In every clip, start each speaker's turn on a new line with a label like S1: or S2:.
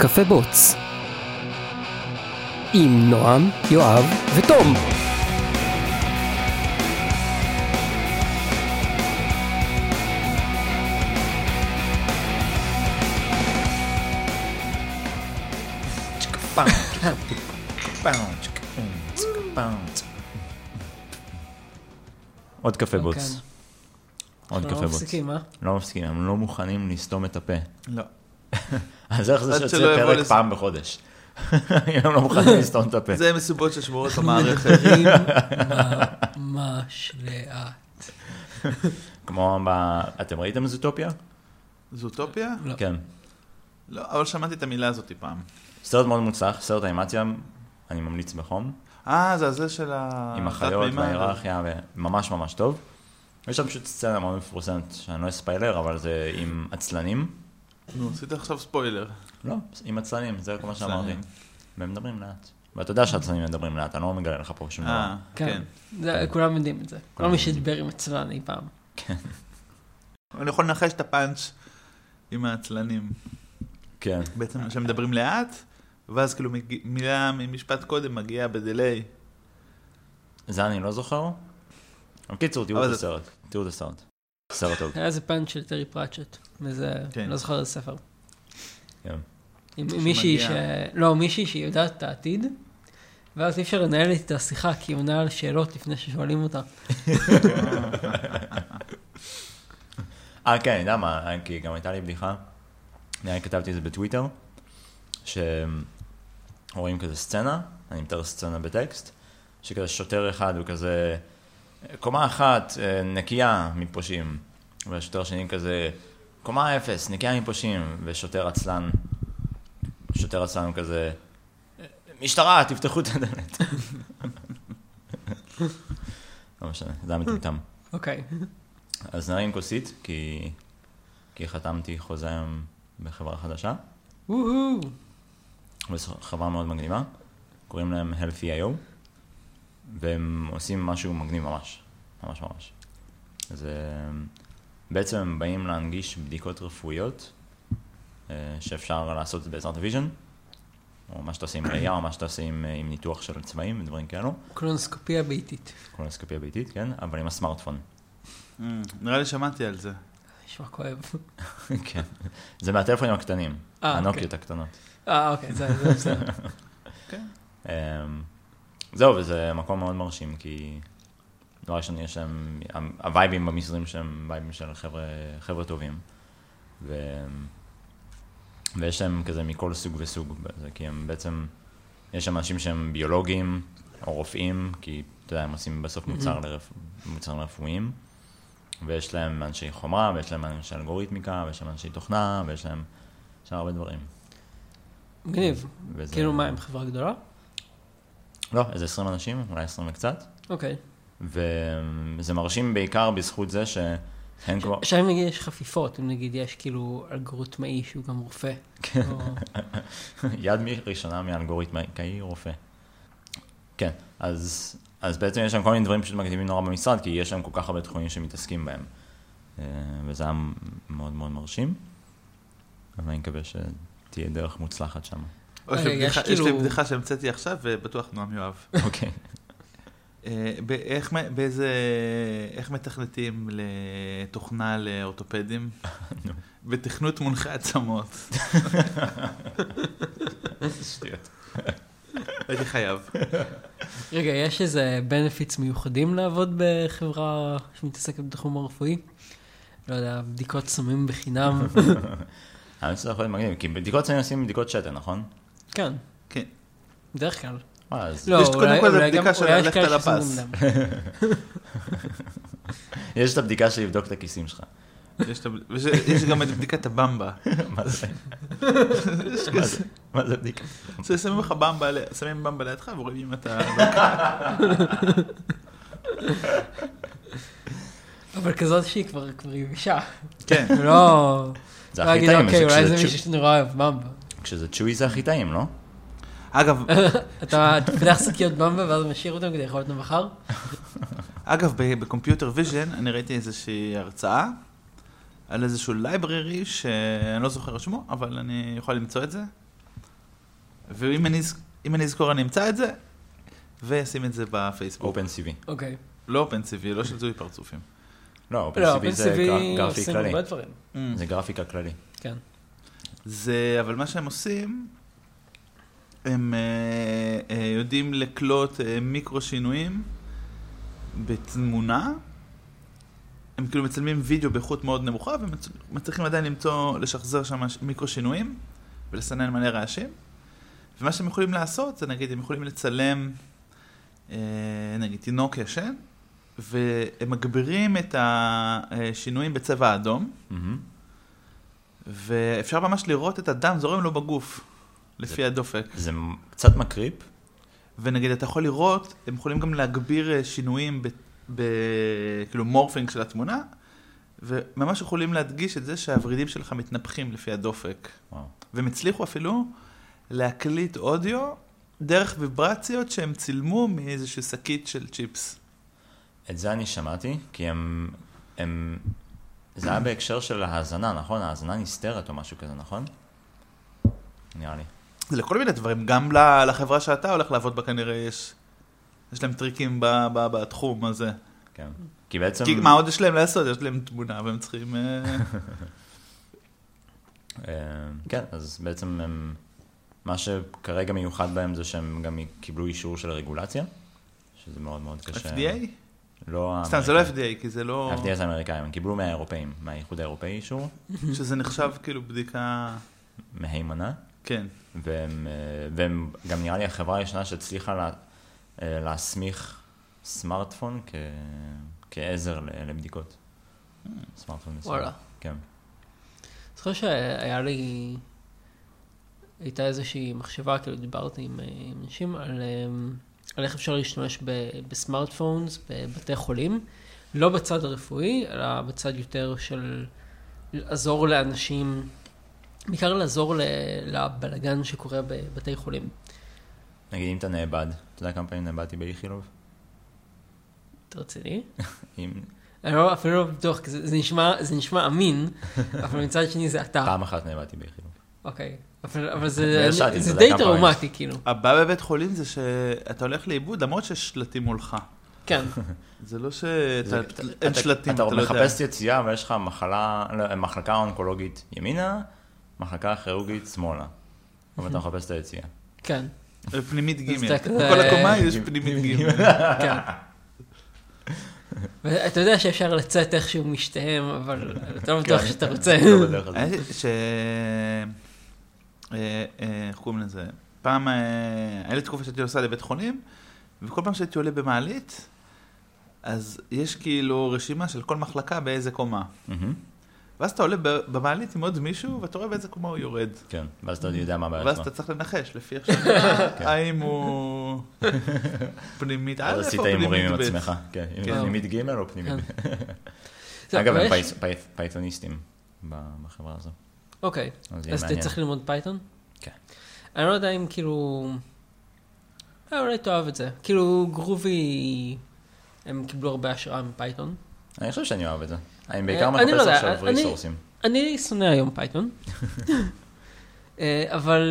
S1: קפה בוץ. עם נועם, יואב ותום.
S2: עוד קפה בוץ.
S1: כן.
S2: עוד
S1: אנחנו
S2: קפה
S1: לא
S2: בוץ.
S1: מפסיקים, אה?
S2: לא מפסיקים, הם לא מוכנים לסתום את הפה.
S3: לא.
S2: אז איך זה שיוצא פרק
S3: לס-
S2: פעם בחודש? אם הם לא מוכנים לסתום את הפה.
S3: זה מסיבות ששמורות
S1: אנחנו
S3: במערכת.
S1: מדברים ממש לאט.
S2: כמו ב... אתם ראיתם זוטופיה?
S3: זוטופיה?
S1: לא.
S2: כן.
S3: לא, אבל שמעתי את המילה הזאת פעם.
S2: סרט מאוד מוצלח, סרט אנימציה, אני ממליץ בחום.
S3: אה, זה הזה של ה...
S2: עם החיות וההיררכיה, וממש ממש טוב. יש שם פשוט סצנה מאוד מפורסמת, שאני לא אספיילר, אבל זה עם עצלנים.
S3: נו, עשית עכשיו ספוילר.
S2: לא, עם עצלנים, זה כל מה שאמרתי. והם מדברים לאט. ואתה יודע שהעצלנים מדברים לאט, אני לא מגלה לך פה שום דבר.
S3: אה,
S1: כן.
S3: כן.
S1: זה- כולם יודעים את זה. כל מי שדיבר עם עצלן אי פעם.
S3: אני יכול לנחש את הפאנץ' עם העצלנים.
S2: כן.
S3: בעצם שהם מדברים לאט, ואז כאילו מילה ממשפט קודם מגיעה בדיליי.
S2: זה אני לא זוכר. בקיצור, תראו את הסרט. תראו את הסרט. סרט טוב.
S1: היה איזה פאנץ' של טרי פרצ'ט. וזה,
S3: כן.
S1: לא זוכר איזה ספר.
S2: כן.
S1: מישהי ש... לא, מישהי שהיא יודעת את העתיד. ואז אי אפשר לנהל איתה השיחה, כי היא עונה על שאלות לפני ששואלים אותה.
S2: אה, כן, אני יודע מה, כי גם הייתה לי בדיחה. אני כתבתי את זה בטוויטר, שרואים כזה סצנה, אני מתאר סצנה בטקסט, שכזה שוטר אחד הוא כזה, קומה אחת אה, נקייה מפושעים, והשוטר השני כזה, קומה אפס, נקייה מפושעים, ושוטר עצלן, שוטר עצלן כזה, משטרה, תפתחו את הדלת. לא משנה, זה היה מטומטם.
S1: אוקיי.
S2: אז נרים כוסית, כי, כי חתמתי חוזה היום בחברה חדשה,
S1: וואו.
S2: חברה מאוד מגניבה, קוראים להם Healthy.io, והם עושים משהו מגניב ממש, ממש ממש. אז אה, בעצם הם באים להנגיש בדיקות רפואיות, אה, שאפשר לעשות בעזרת ה vision, או מה שאתה עושה עם ראייה, או מה שאתה עושה עם, אה, עם ניתוח של צבעים ודברים כאלו,
S1: קולונוסקופיה ביתית.
S2: קולונוסקופיה ביתית, כן, אבל עם הסמארטפון.
S3: אמ, נראה לי שמעתי על זה.
S1: נשמע כואב.
S2: כן, זה מהטלפונים הקטנים, הנוקיות
S1: אוקיי.
S2: הקטנות.
S1: אה, אוקיי, זה זה בסדר.
S2: זהו, וזה מקום מאוד מרשים, כי דבר ראשון, יש להם, הווייבים במשרדים שלהם וייבים של חבר'ה, חבר'ה טובים, ו... ויש להם כזה מכל סוג וסוג, כי הם בעצם, יש שם אנשים שהם ביולוגים או רופאים, כי אתה יודע, הם עושים בסוף מוצר, לרפ... מוצרים רפואיים, ויש להם אנשי חומרה, ויש להם אנשי אלגוריתמיקה, ויש להם אנשי תוכנה, ויש להם, יש להם הרבה דברים.
S1: מגניב.
S2: וזה-
S1: כאילו מה, הם חברה גדולה?
S2: לא, איזה 20 אנשים, אולי 20 וקצת.
S1: אוקיי.
S2: וזה מרשים בעיקר בזכות זה שהן כבר...
S1: עכשיו אם נגיד יש חפיפות, אם נגיד יש כאילו אלגוריתמאי שהוא גם רופא.
S2: כן.
S1: או-
S2: יד מי- ראשונה מאלגוריתמאי רופא. כן, אז, אז בעצם יש שם כל מיני דברים פשוט מגניבים נורא במשרד, כי יש שם כל כך הרבה תחומים שמתעסקים בהם. אה, וזה היה מאוד מאוד מרשים. אבל אני מקווה שתהיה דרך מוצלחת שם.
S3: יש לי בדיחה-
S1: כאילו-
S3: בדיחה שהמצאתי עכשיו, ובטוח נועם יואב.
S2: אוקיי.
S3: אה, באיזה... איך מתכנתים לתוכנה לאורתופדים? בתכנות מונחי עצמות.
S2: שטויות.
S3: הייתי חייב.
S1: רגע, יש איזה בנפיטס מיוחדים לעבוד בחברה שמתעסקת בתחום הרפואי? לא יודע, בדיקות סמים בחינם?
S2: שזה יכול להיות מגניב, כי בדיקות סמים עושים בדיקות שתן, נכון?
S1: כן,
S3: כן.
S1: בדרך כלל.
S2: אז
S1: לא,
S3: יש קודם כל, זה
S1: אולי
S3: בדיקה
S1: גם-
S3: של ללכת על הפס.
S2: יש את הבדיקה של לבדוק את הכיסים שלך.
S3: יש את גם את בדיקת הבמבה.
S2: מה זה? מה זה? בדיקה?
S3: שמים לך במבה, שמים במבה לידך ורואים אם אתה...
S1: אבל כזאת שהיא כבר יבשה.
S3: כן.
S1: לא...
S2: זה
S1: לא
S2: הכי טעים,
S1: אוקיי, אולי זה מישהו שנורא אוהב במבה.
S2: כשזה צ'וי זה הכי טעים, לא?
S3: אגב,
S1: אתה פותח שקיות במבה ואז משאיר אותם כדי לאכול אותם מחר?
S3: אגב, ב computer vision אני ראיתי איזושהי הרצאה על איזשהו library שאני לא זוכר את שמו, אבל אני יכול למצוא את זה. ואם אני, אזכור אני אמצא את זה, ואשים את זה בפייסבוק.
S2: OpenCV.
S1: אוקיי.
S3: לא OpenCV, לא של זיהוי פרצופים.
S2: לא,
S1: לא,
S2: OpenCV זה גרפי כללי.
S1: דברים.
S2: זה גרפיקה כללי.
S1: כן.
S3: זה, אבל מה שהם עושים, הם אה, אה, יודעים לקלוט אה, מיקרו שינויים בתמונה. הם כאילו מצלמים וידאו באיכות מאוד נמוכה, ומצליחים עדיין למצוא, לשחזר שם מיקרו שינויים, ולסנן מלא רעשים. ומה שהם יכולים לעשות, זה נגיד, הם יכולים לצלם, אה, נגיד, תינוק ישן, והם מגבירים את השינויים בצבע אדום.
S2: מהמם.
S3: ואפשר ממש לראות את הדם זורם לו בגוף, לפי הדופק.
S2: זה קצת מקריפ.
S3: ונגיד, אתה יכול לראות, הם יכולים גם להגביר אה, שינויים, ב, ב, כאילו מורפינג של התמונה, וממש יכולים להדגיש את זה שהוורידים שלך מתנפחים לפי הדופק.
S2: וואו.
S3: והם הצליחו אפילו להקליט אודיו דרך ויברציות שהם צילמו מאיזושהי שקית של צ'יפס.
S2: את זה אני שמעתי, כי הם... הם... זה היה בהקשר של האזנה, נכון? האזנה נסתרת או משהו כזה, נכון? נראה לי.
S3: זה לכל מיני דברים, גם לחברה שאתה הולך לעבוד בה כנראה יש, יש להם טריקים ב, ב, בתחום הזה.
S2: כן. כי בעצם...
S3: כי מה עוד יש להם לעשות? יש להם תמונה והם צריכים... אה,
S2: אה, כן, אז בעצם הם... מה שכרגע מיוחד בהם זה שהם גם קיבלו אישור של רגולציה, שזה מאוד מאוד קשה.
S3: FDA?
S2: לא
S3: סתם, זה לא. FDA, כי זה לא...
S2: ה-FDA זה האמריקאים, הם קיבלו מהאירופאים, מהאיחוד האירופאי אישור,
S3: שזה נחשב כאילו בדיקה...
S2: מהימנה,
S3: כן.
S2: והם, אה, והם גם נראה לי החברה הישנה שהצליחה לה, אה, להסמיך סמארטפון כ, כעזר ל- לבדיקות. סמארטפון מסוים.
S1: וואלה.
S2: כן.
S1: זוכר שהיה לי, הייתה איזושהי מחשבה, כאילו דיברתי עם, אה, אנשים על, על איך אפשר להשתמש בסמארטפונס בבתי חולים, לא בצד הרפואי, אלא בצד יותר של לעזור לאנשים, בעיקר לעזור לבלגן שקורה בבתי חולים.
S2: נגיד אם אתה נאבד, אתה יודע כמה פעמים נאבדתי באיכילוב?
S1: אתה רציני?
S2: אם
S1: אני לא, אפילו לא בטוח, כי זה, זה, נשמע, זה נשמע אמין, אבל מצד שני זה אתה.
S2: פעם אחת נאבדתי באיכילוב.
S1: אוקיי. אבל, אבל זה, זה
S2: אתה יודע
S1: די. טראומטי, כאילו.
S3: הבעיה בבית חולים זה שאתה הולך לאיבוד למרות שיש שלטים מולך.
S1: כן.
S3: זה לא
S2: זה-
S3: שאתה...
S2: אתה-
S3: אין
S2: אתה-
S3: שלטים,
S2: אתה
S3: אתה לא יודע.
S2: מחפש יציאה ויש לך מחלה, לא, מחלקה אונקולוגית ימינה, מחלקה כירורגית שמאלה. ואתה מחפש את היציאה.
S1: כן,
S3: פנימית
S1: אז
S3: ג'.
S1: אתה
S3: בכל הקומה יש פנימית ג'.
S1: כן. ואתה יודע שאפשר לצאת איכשהו משתיהם, אבל אתה לא בטוח
S2: כן.
S1: שאתה רוצה.
S3: איך קוראים לזה? פעם, אה, היה לי תקופה שהייתי נוסע לבית חולים, וכל פעם שהייתי עולה במעלית, אז יש כאילו רשימה של כל מחלקה באיזה קומה. ואז אתה עולה ב- במעלית עם עוד מישהו, ואתה רואה באיזה קומה הוא יורד.
S2: כן, ואז אתה יודע מה הבעיה
S3: ואז. אתה צריך לנחש לפי איך שאתה, האם הוא פנימית א'
S2: אז
S3: או
S2: עשית
S3: פנימית
S2: הימורים עם
S3: ב'.
S2: עצמך. כן,
S3: כן.
S2: פנימית ג' או פנימית
S1: כן.
S2: ב'. אגב, הם פייתוניסטים ב- בחברה הזו.
S1: אוקיי,
S2: אז
S1: אתה. צריך ללמוד Python?
S2: כן.
S1: אני לא יודע אם כאילו... אה, אולי תאהב את זה. כאילו, Groovy, הם קיבלו הרבה השראה מ Python.
S2: אני חושב שאני אוהב את זה. אני
S1: אה,
S2: בעיקר
S1: לא
S2: מחפש
S1: יודע,
S2: עכשיו ריסורסים.
S1: אני שונא היום Python. אה, אבל,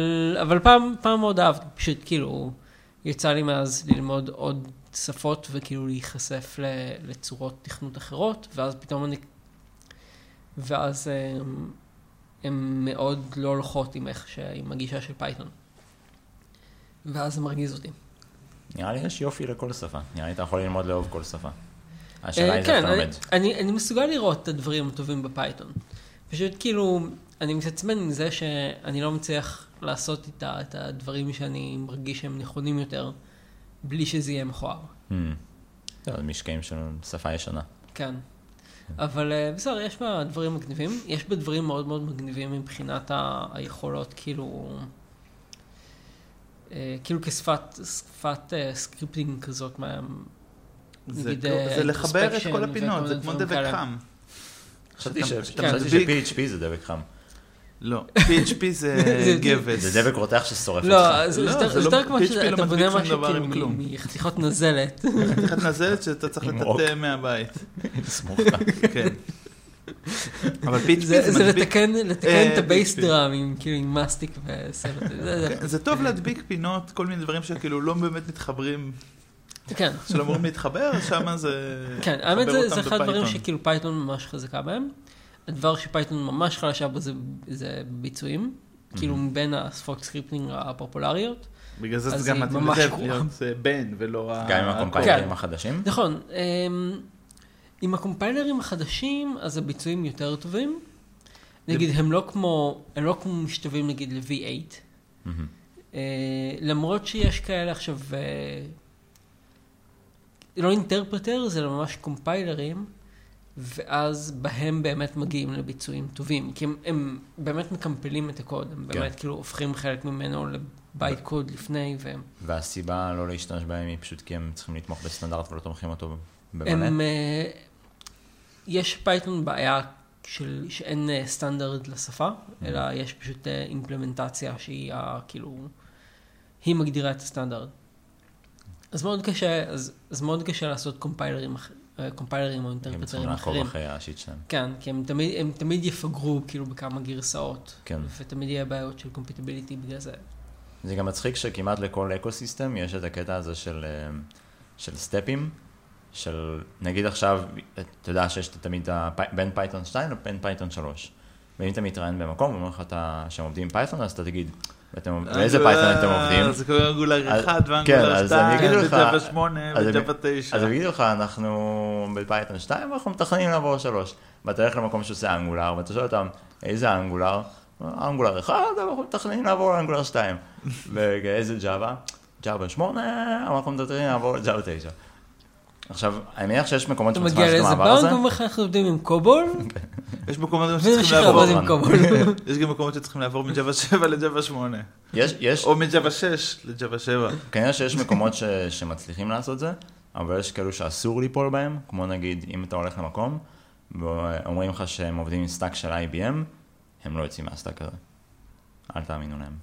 S1: אבל פעם, פעם מאוד אהבתי, פשוט כאילו, יצא לי מאז ללמוד עוד שפות וכאילו להיחשף ל- לצורות תכנות אחרות, ואז פתאום אני... ואז הם מאוד לא הולכות עם איך ש... עם הגישה של Python. ואז זה מרגיז אותי.
S2: נראה לי יש יופי לכל שפה. נראה לי אתה יכול ללמוד לאהוב כל שפה. השאלה
S1: אה,
S2: היא איך
S1: כן,
S2: אתה
S1: אני,
S2: לומד.
S1: אני, אני מסוגל לראות את הדברים הטובים ב Python. פשוט כאילו, אני מתעצבן עם זה שאני לא מצליח לעשות איתה את הדברים שאני מרגיש שהם נכונים יותר, בלי שזה יהיה מכוער.
S2: Hmm. טוב, משקעים של שפה ישנה.
S1: כן. אבל אה, בסדר, יש בה דברים מגניבים. יש בה דברים מאוד מאוד מגניבים מבחינת ה- היכולות, כאילו... אה, כאילו כשפת שפת, אה, scripting כזאת, מה...
S3: זה
S1: נגיד, אה,
S3: זה לחבר את כל הפינות, זה כמו דבק. חם.
S2: חשבתי
S3: שאתה-
S2: ש-
S3: שאתה
S2: חשבתי
S3: מדביק-
S2: ש-PHP זה דבק חם.
S3: לא, PHP זה
S1: זה-
S3: גבס.
S2: זה דבק רותח ששורף אותך.
S1: לא, זה
S3: לא,
S1: יותר-
S3: זה
S1: זה
S3: לא-
S1: יותר כמו
S3: PHP
S1: שאתה
S3: לא
S1: בונה
S3: מדביק שום
S1: משהו
S3: דבר
S1: כאילו
S3: עם
S1: מ-
S3: כלום.
S1: מחתיכות נזלת.
S3: חתיכת נזלת שאתה צריך לטאטא. מהבית. כן. אבל PHP
S1: זה
S3: זה
S1: זה
S3: מדביק,
S1: לתקן
S3: אה,
S1: את הבייס. דראם עם כאילו עם מסטיק וסרט. זה-
S3: כן, זה טוב להדביק פינות, כל מיני דברים שכאילו לא באמת מתחברים,
S1: כן.
S3: שלא אמורים להתחבר, שמה זה...
S1: כן, האמת זה, אחד הדברים. שכאילו פייתון ממש חזקה בהם. הדבר שפייתון ממש חלשה בו זה, זה ביצועים. כאילו מבין השפות scripting הפופולריות.
S3: בגלל זה זה גם מתאים לזה. להיות בן ולא... ה-
S2: גם עם. הקומפיילרים החדשים.
S1: נכון, אמ, עם הקומפיילרים החדשים, אז הביצועים יותר טובים. נגיד, הם לא כמו, הם לא כמו משתווים נגיד ל-V8.
S2: מהמם.
S1: אה, למרות שיש כאלה עכשיו, אה, לא interpreter, זה ממש קומפיילרים, ואז בהם באמת מגיעים לביצועים טובים, כי הם, הם באמת מקמפלים את הקוד, הם
S2: כן.
S1: באמת כאילו הופכים חלק ממנו ל byte code לפני, והם
S2: והסיבה לא להשתמש בהם היא פשוט כי הם צריכים לתמוך בסטנדרט ולא תומכים אותו במלא.
S1: הם, אה, יש ב Python בעיה של, שאין אה, סטנדרט לשפה, אלא יש פשוט אה, אימפלמנטציה שהיא ה- כאילו, היא מגדירה את הסטנדרט. אז מאוד קשה, אז, אז מאוד קשה לעשות קומפיילרים, אח- אה, קומפיילרים או
S2: הם צריכים לעקוב
S1: אחרים.
S2: אחרי ה shit שלהם.
S1: כן, כי הם תמיד, הם תמיד יפגרו כאילו בכמה גרסאות,
S2: כן.
S1: ותמיד יהיה בעיות של compatibility בגלל זה.
S2: זה גם מצחיק שכמעט לכל ecosystem יש את הקטע הזה של, אה, של סטפים, של נגיד עכשיו, אתה יודע שיש תמיד בין Python 2 לבין Python 3. ואם אתה מתראיין במקום ואומרים לך שהם עובדים עם Python, אז אתה תגיד, באיזה פייתון אתם עובדים?
S3: זה קורה Angular
S2: אז-
S3: 1
S2: כן,
S3: ו Angular
S2: אז אני
S3: 2
S2: אגיד לך-
S3: וג'אווה 8
S2: אז אני-
S3: וג'אווה 9.
S2: אז הם יגידו לך, אנחנו בפייתון 2 ואנחנו מתכננים לעבור 3. ואתה הולך למקום שעושה Angular, ואתה שואל אותם, איזה Angular? Angular 1, אנחנו מתכננים לעבור ל Angular 2. ואיזה ג'אווה? ג'אווה 8, אנחנו מתכננים לעבור לג'אווה 9. עכשיו, אני מניח שיש מקומות
S1: אתה מגיע
S2: לעשות את
S1: לאיזה
S2: המעבר הזה.
S1: בנק ואומר לך אנחנו עובדים עם COBOL,
S3: יש מקומות שצריכים לעבור. יש גם מקומות שצריכים לעבור מג'אווה 7 לג'אווה 8.
S2: יש, יש,
S3: או מג'אווה 6 לג'אווה 7.
S2: כנראה שיש מקומות ש, שמצליחים לעשות זה, אבל יש כאלו שאסור ליפול בהם, כמו נגיד, אם אתה הולך למקום, ואומרים לך שהם עובדים עם stack של IBM, הם לא יוצאים מה stack הזה. אל תאמינו להם.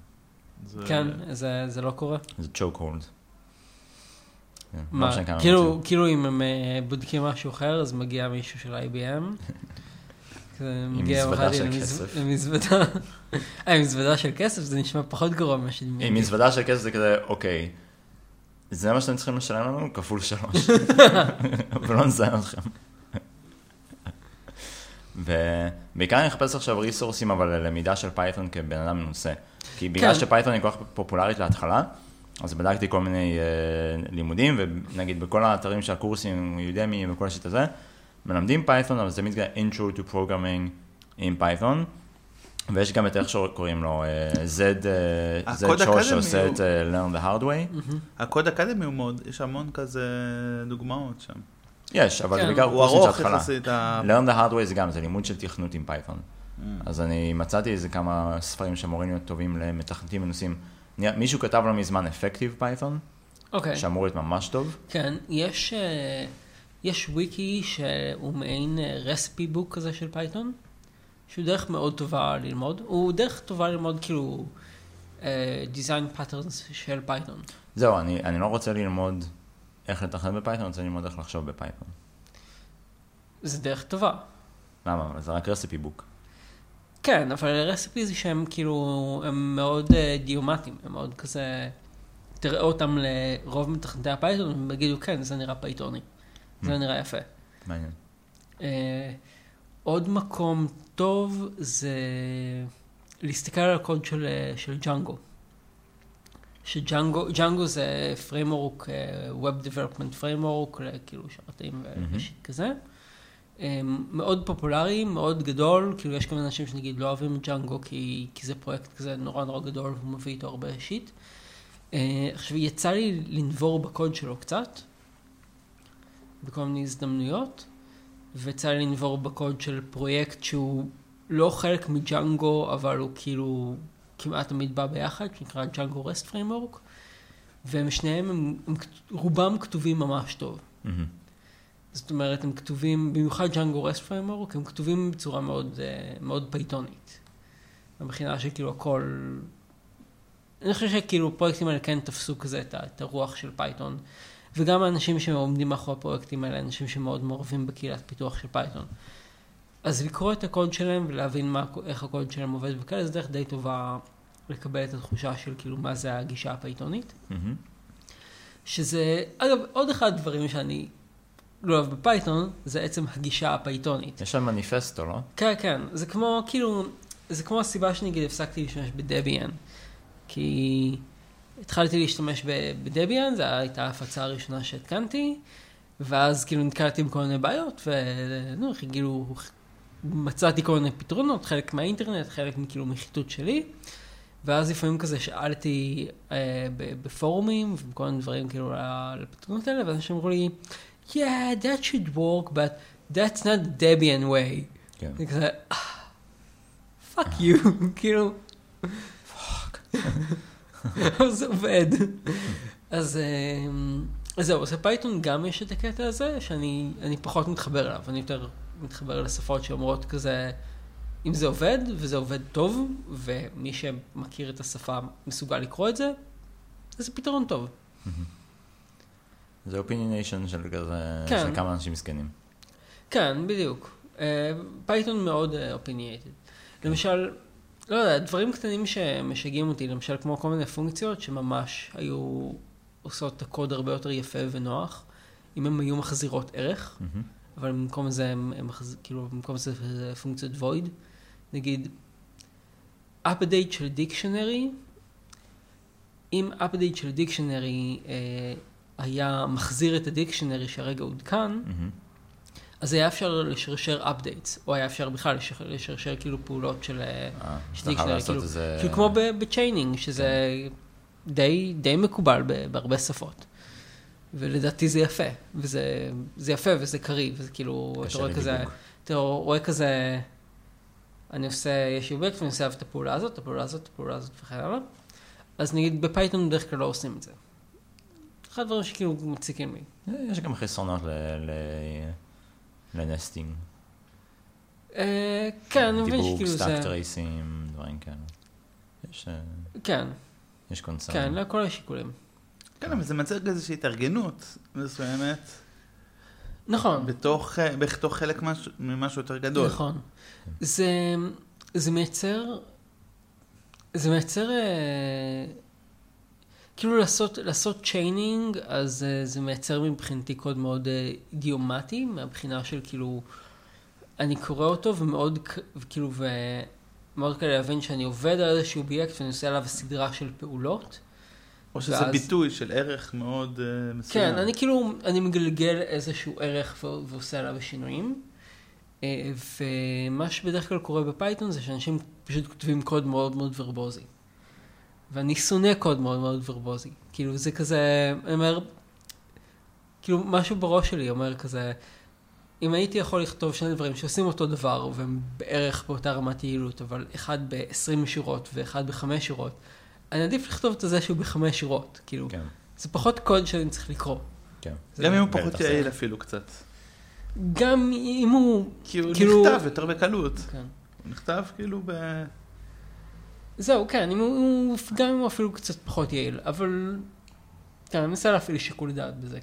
S1: כן, זה זה לא קורה.
S2: זה choke hold. כן, לא
S1: מה, כאילו. כאילו אם הם אה, בודקים משהו אחר, אז מגיע מישהו של IBM. כזה מגיע
S2: מזוודה של
S1: למז-
S2: כסף.
S1: למזוודה. אה, עם מזוודה של כסף זה נשמע פחות גרוע ממה שדמיינתי.
S2: עם מזוודה של כסף זה כזה, אוקיי, זה מה שאתם צריכים לשלם לנו? כפול שלוש. ולא נזיין אתכם. ובעיקר אני מחפש עכשיו ריסורסים, אבל ללמידה של פייתון כבן אדם מנוסה. כי בגלל
S1: כן.
S2: שפייתון היא כל כך פופולרית להתחלה, אז בדקתי כל מיני uh, לימודים, ונגיד בכל האתרים של הקורסים, Udemy וכל ה shit הזה, מלמדים פייתון, אבל זה תמיד כזה intro to programming עם פייתון. ויש גם את איך שקוראים לו, אה, Zed, אה, Z
S3: אקדמי
S2: שעושה
S3: הוא-
S2: את learn the hard way.
S3: ה Codecademy הוא מאוד, יש המון כזה דוגמאות שם.
S2: יש, אבל זה
S1: כן.
S2: בעיקר קורסים של התחלה. learn the hard way זה גם, זה לימוד של תכנות עם פייתון. אז אני מצאתי איזה כמה ספרים שאמורים להיות טובים למתכנתים מנוסים. מישהו כתב לא מזמן Effective Python,
S1: אוקיי.
S2: שאמור להיות ממש טוב.
S1: כן, יש, אה, יש וויקי שהוא מעין recipe book כזה של פייתון, שהוא דרך מאוד טובה ללמוד. הוא דרך טובה ללמוד כאילו design patterns של פייתון.
S2: זהו, אני, אני לא רוצה ללמוד איך לתכנת בפייתון, אני רוצה ללמוד איך לחשוב בפייתון.
S1: זה דרך טובה.
S2: למה? זה רק recipe book.
S1: כן, אבל recipe זה שהם כאילו, הם מאוד אה, אידיומטיים, הם מאוד כזה, תראה אותם לרוב מתכנתי הפייתון, הם יגידו, כן, זה נראה פייתוני, זה
S2: Mm.
S1: נראה יפה.
S2: מעניין.
S1: אה, עוד מקום טוב זה להסתכל על הקוד של, אה, של ג'אנגו. ש Django, Django זה framework, Web Development Framework, כאילו שרתים.
S2: ו
S1: shit כזה. מאוד פופולרי, מאוד גדול, כאילו יש כמה אנשים שנגיד לא אוהבים ג'אנגו כי, כי זה פרויקט כזה נורא נורא גדול והוא מביא איתו הרבה shit. אה, עכשיו יצא לי לנבור בקוד שלו קצת, בכל מיני הזדמנויות. ויצא לי לנבור בקוד של פרויקט שהוא לא חלק מג'אנגו, אבל הוא כאילו כמעט תמיד בא ביחד, שנקרא Django REST Framework, והם שניהם, הם, הם, רובם כתובים ממש טוב.
S2: מהמם.
S1: זאת אומרת, הם כתובים, במיוחד Django REST Framework, הם כתובים בצורה מאוד, אה, מאוד פייתונית. מבחינה שכאילו הכל... אני חושב שכאילו הפרויקטים האלה כן תפסו כזה את, הרוח של פייתון. וגם האנשים שעומדים מאחורי הפרויקטים האלה, אנשים שמאוד מעורבים בקהילת פיתוח של פייתון. אז לקרוא את הקוד שלהם ולהבין מה, איך הקוד שלהם עובד וכאלה, זו דרך די טובה לקבל את התחושה של כאילו מה זה הגישה הפייתונית.
S2: מהמם.
S1: שזה, אגב, עוד אחד הדברים שאני לא אוהב בפייתון, זה עצם הגישה הפייתונית.
S2: יש שם מניפסטו, לא?
S1: כן, כן, זה כמו, כאילו, זה כמו הסיבה שנגיד הפסקתי להשתמש בדביאן. כי התחלתי להשתמש בדביאן, זו הייתה ההפצה הראשונה שהתקנתי, ואז כאילו נתקלתי בכל מיני בעיות, ונו, כאילו, מצאתי כל מיני פתרונות, חלק מהאינטרנט, חלק כאילו מחיתות שלי, ואז לפעמים כזה שאלתי אה, בפורומים, וכל מיני דברים כאילו לפתרונות האלה, ואנשים אמרו לי, yeah, that should work, but that's not Debian way.
S2: כן.
S1: זה כזה, fuck you, כאילו, אבל זה עובד. אז אז זהו, אז בפייתון גם יש את הקטע הזה, שאני אני פחות מתחבר אליו, אני יותר מתחבר לשפות שאומרות כזה, אם זה עובד, וזה עובד טוב, ומי שמכיר את השפה מסוגל לקרוא את זה, אז זה פתרון טוב.
S2: זה opinionation של כזה,
S1: כן.
S2: של כמה אנשים מסכנים.
S1: כן, בדיוק. פייתון מאוד opinionated. למשל, לא יודע, דברים קטנים שמשגעים אותי, למשל כמו כל מיני פונקציות שממש היו עושות את הקוד הרבה יותר יפה ונוח, אם הן היו מחזירות ערך,
S2: מהמם.
S1: אבל במקום זה הם, הם מחז... כאילו, במקום זה זה פונקציות void. נגיד, update של dictionary, אם update של dictionary אה, היה מחזיר את ה dictionary שהרגע עודכן. אז היה אפשר לשרשר updates, או היה אפשר בכלל לשרשר, לשרשר כאילו פעולות של אה,
S2: אה, dictionary,
S1: כאילו,
S2: איזה...
S1: כאילו כמו ב chaining, שזה די, די מקובל בהרבה שפות. ולדעתי זה יפה, וזה זה יפה וזה קריא, וזה כאילו, אתה רואה כזה. אתה רואה כזה, אני עושה, יש לי אובייקט ואני עושה את הפעולה הזאת, את הפעולה הזאת, את הפעולה הזאת וכן הלאה. אז נגיד בפייתון בדרך כלל לא עושים את זה. אחד הדברים שכאילו מציקים לי.
S2: יש גם חסרונות ל nesting.
S1: אה, כן, אני מבין שכאילו זה...
S2: stack טרייסים, דברים כאלה. יש, אה,
S1: כן,
S2: יש קונצרן.
S1: כן, לכל השיקולים.
S3: כן, אבל זה מייצר איזושהי התארגנות מסוימת,
S1: נכון.
S3: בתוך, אה, בתוך חלק משהו- ממשהו יותר גדול.
S1: נכון. זה, זה מייצר, זה מייצר, אה, כאילו לעשות, לעשות chaining, אז אה, זה מייצר מבחינתי קוד מאוד אה, אידיומטי, מהבחינה של כאילו, אני קורא אותו ומאוד, וכאילו, ומאוד קל להבין שאני עובד על איזשהו אובייקט ואני עושה עליו סדרה של פעולות.
S3: או שזה
S1: ואז-
S3: ביטוי של ערך מאוד אה, מסוים.
S1: כן, אני כאילו, אני מגלגל איזשהו ערך ו- ועושה עליו שינויים. ומה שבדרך כלל קורה בפייתון זה שאנשים פשוט כותבים קוד מאוד מאוד ורבוזי. ואני שונא קוד מאוד מאוד ורבוזי. כאילו זה כזה, אני אומר, כאילו משהו בראש שלי אומר כזה, אם הייתי יכול לכתוב שני דברים שעושים אותו דבר והם בערך באותה רמת יעילות, אבל אחד ב-20 שורות ואחד בחמש שורות, אני עדיף לכתוב את זה שהוא בחמש שורות. כאילו,
S2: כן,
S1: זה פחות קוד שאני צריך לקרוא.
S2: כן.
S3: גם אם הוא פחות יעיל אפילו קצת.
S1: גם אם הוא...
S3: כי הוא
S1: כאילו-
S3: נכתב יותר בקלות.
S1: כן.
S3: הוא נכתב כאילו ב...
S1: זהו, כן, אם הוא, גם אם הוא אפילו קצת פחות יעיל, אבל... כן, אני מנסה להפעיל שיקול דעת בזה.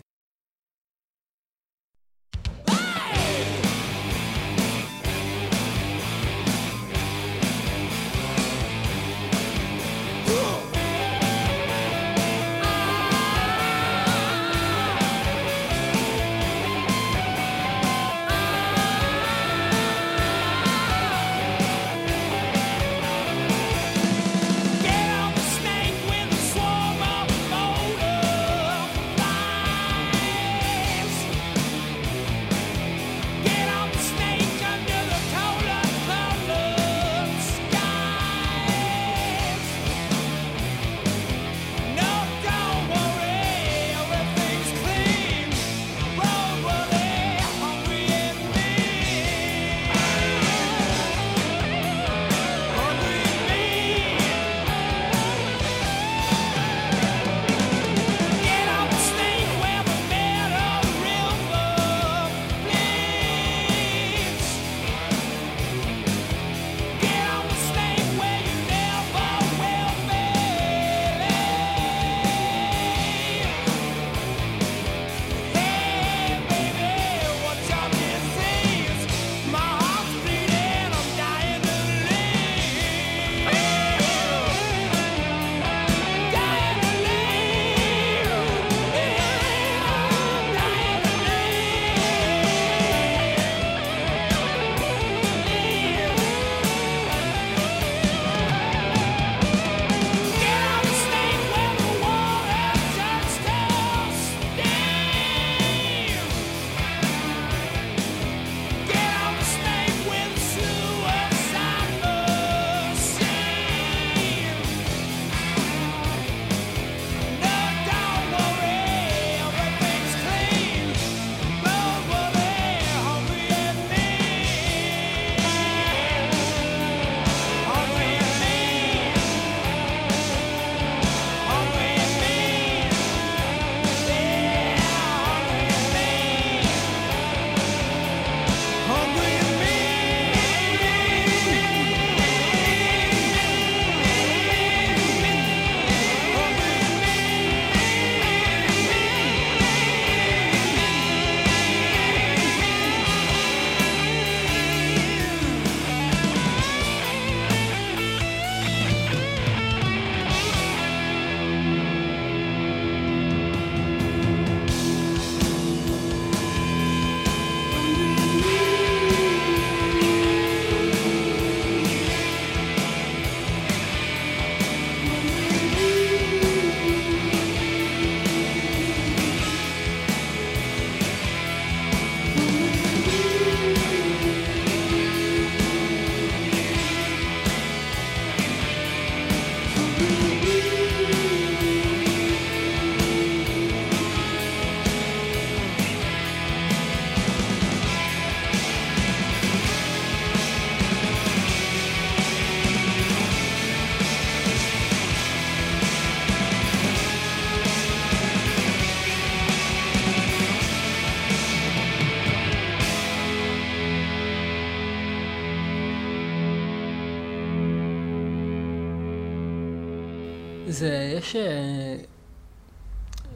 S1: זה, יש אה,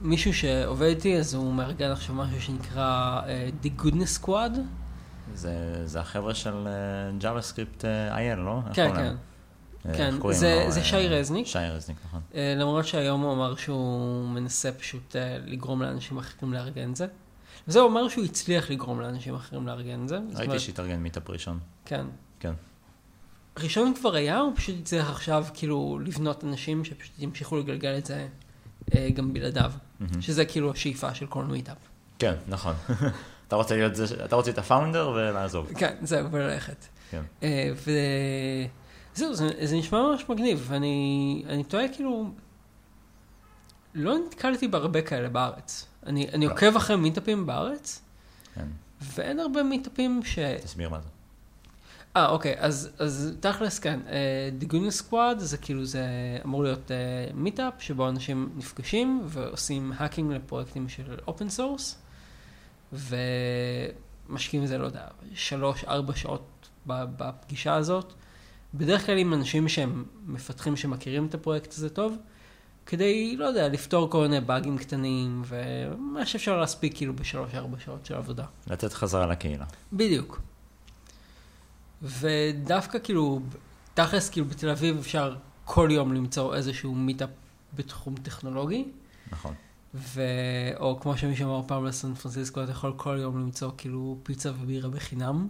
S1: מישהו שעובד איתי, אז הוא מארגן עכשיו משהו שנקרא אה, The Goodness Squad.
S2: זה, זה החבר'ה של אה, JavaScript IL, לא?
S1: כן, כן. כן, זה-
S2: לו?
S1: זה שי רזניק.
S2: שי רזניק, נכון.
S1: למרות שהיום הוא אמר שהוא מנסה פשוט לגרום לאנשים אחרים לארגן את זה. הוא אומר שהוא הצליח לגרום לאנשים אחרים לארגן את זה.
S2: ראיתי
S1: אומרת,
S2: שהתארגן מיטאפ ראשון.
S1: כן.
S2: כן.
S1: ראשון כבר היה, הוא פשוט הצליח עכשיו כאילו לבנות אנשים שפשוט ימשיכו לגלגל את זה אה, גם בלעדיו.
S2: מהמם.
S1: שזה כאילו השאיפה של כל מיטאפ.
S2: כן, נכון. אתה רוצה להיות זה, אתה רוצה להיות הפאונדר ולעזוב.
S1: כן, זהו, וללכת.
S2: כן.
S1: אה, וזהו, זה, זה נשמע ממש מגניב, ואני אני תוהה כאילו, לא נתקלתי בהרבה כאלה בארץ. אני, אני
S2: לא.
S1: עוקב אחרי מיטאפים בארץ,
S2: כן.
S1: ואין הרבה meetup ים ש...
S2: תסביר מה זה.
S1: אה, אוקיי, אז, אז תכלס כן, uh, The Goodness Squad זה כאילו, זה אמור להיות uh, meetup שבו אנשים נפגשים ועושים hacking לפרויקטים של open source, ומשקיעים בזה, לא יודע, שלוש, ארבע שעות בפגישה הזאת, בדרך כלל עם אנשים שהם מפתחים שמכירים את הפרויקט הזה טוב, כדי, לא יודע, לפתור כל מיני באגים קטנים, ומה שאפשר להספיק כאילו בשלוש, ארבע שעות של עבודה.
S2: לתת חזרה לקהילה.
S1: בדיוק. ודווקא כאילו, תכלס כאילו בתל אביב אפשר כל יום למצוא איזשהו meetup בתחום טכנולוגי,
S2: נכון.
S1: ו... או כמו שמישהו אמר פעם לסן פרנסיסקו, אתה יכול כל יום למצוא כאילו פיצה ובירה בחינם.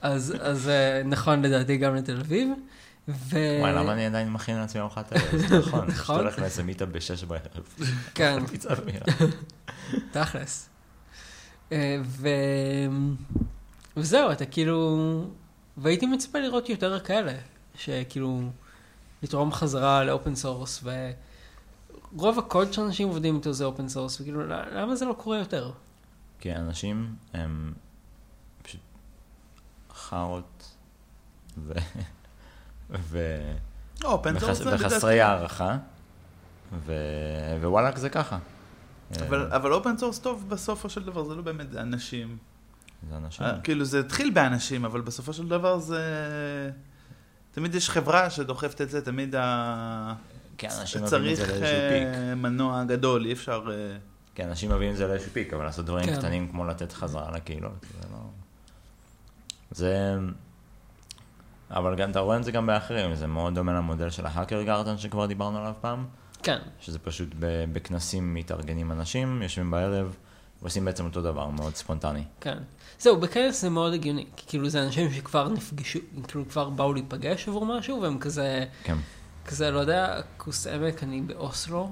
S1: אז, אז אה, נכון לדעתי גם לתל אביב. ו...
S2: וואי, למה אני עדיין מכין לעצמי ארוחת ערב? זה נכון.
S1: נכון.
S2: שאתה הולך לאיזה meetup בשש בערב.
S1: כן. תכלס. אה, ו... וזהו, אתה כאילו... והייתי מצפה לראות יותר כאלה, שכאילו, לתרום חזרה ל open source, ורוב הקוד שאנשים עובדים איתו זה open source, וכאילו, למה זה לא קורה יותר?
S2: כי אנשים הם פשוט חארות ו... ו...
S3: open source
S2: וחסרי הערכה, ו... ווואלאק זה ככה.
S3: אבל-
S2: אה,
S3: אבל open source טוב בסופו של דבר, זה לא באמת אנשים.
S2: זה אנשים.
S3: אה, כאילו זה התחיל באנשים, אבל בסופו של דבר זה... תמיד יש חברה שדוחפת את זה, תמיד ה...
S2: כן, אנשים מביאים את
S3: צריך
S2: זה לאיזשהו peak.
S3: אה, מנוע גדול, אי אפשר... אה,
S2: כן, אנשים מביאים את זה לאיזשהו peak, אבל לעשות דברים
S1: כן.
S2: קטנים כמו לתת חזרה לקהילות, זה לא... זה... אבל גם, אתה רואה את זה גם באחרים, זה מאוד דומה למודל של ההאקר גארדן שכבר דיברנו עליו פעם,
S1: כן,
S2: שזה פשוט בכנסים מתארגנים אנשים, יושבים בערב, ועושים בעצם אותו דבר, מאוד ספונטני.
S1: כן. זהו, בכנס זה מאוד הגיוני, כי כאילו זה אנשים שכבר נפגשו, כאילו כבר באו להיפגש עבור משהו, והם כזה,
S2: כן.
S1: כזה, לא יודע, כוס עמק, אני באוסלו.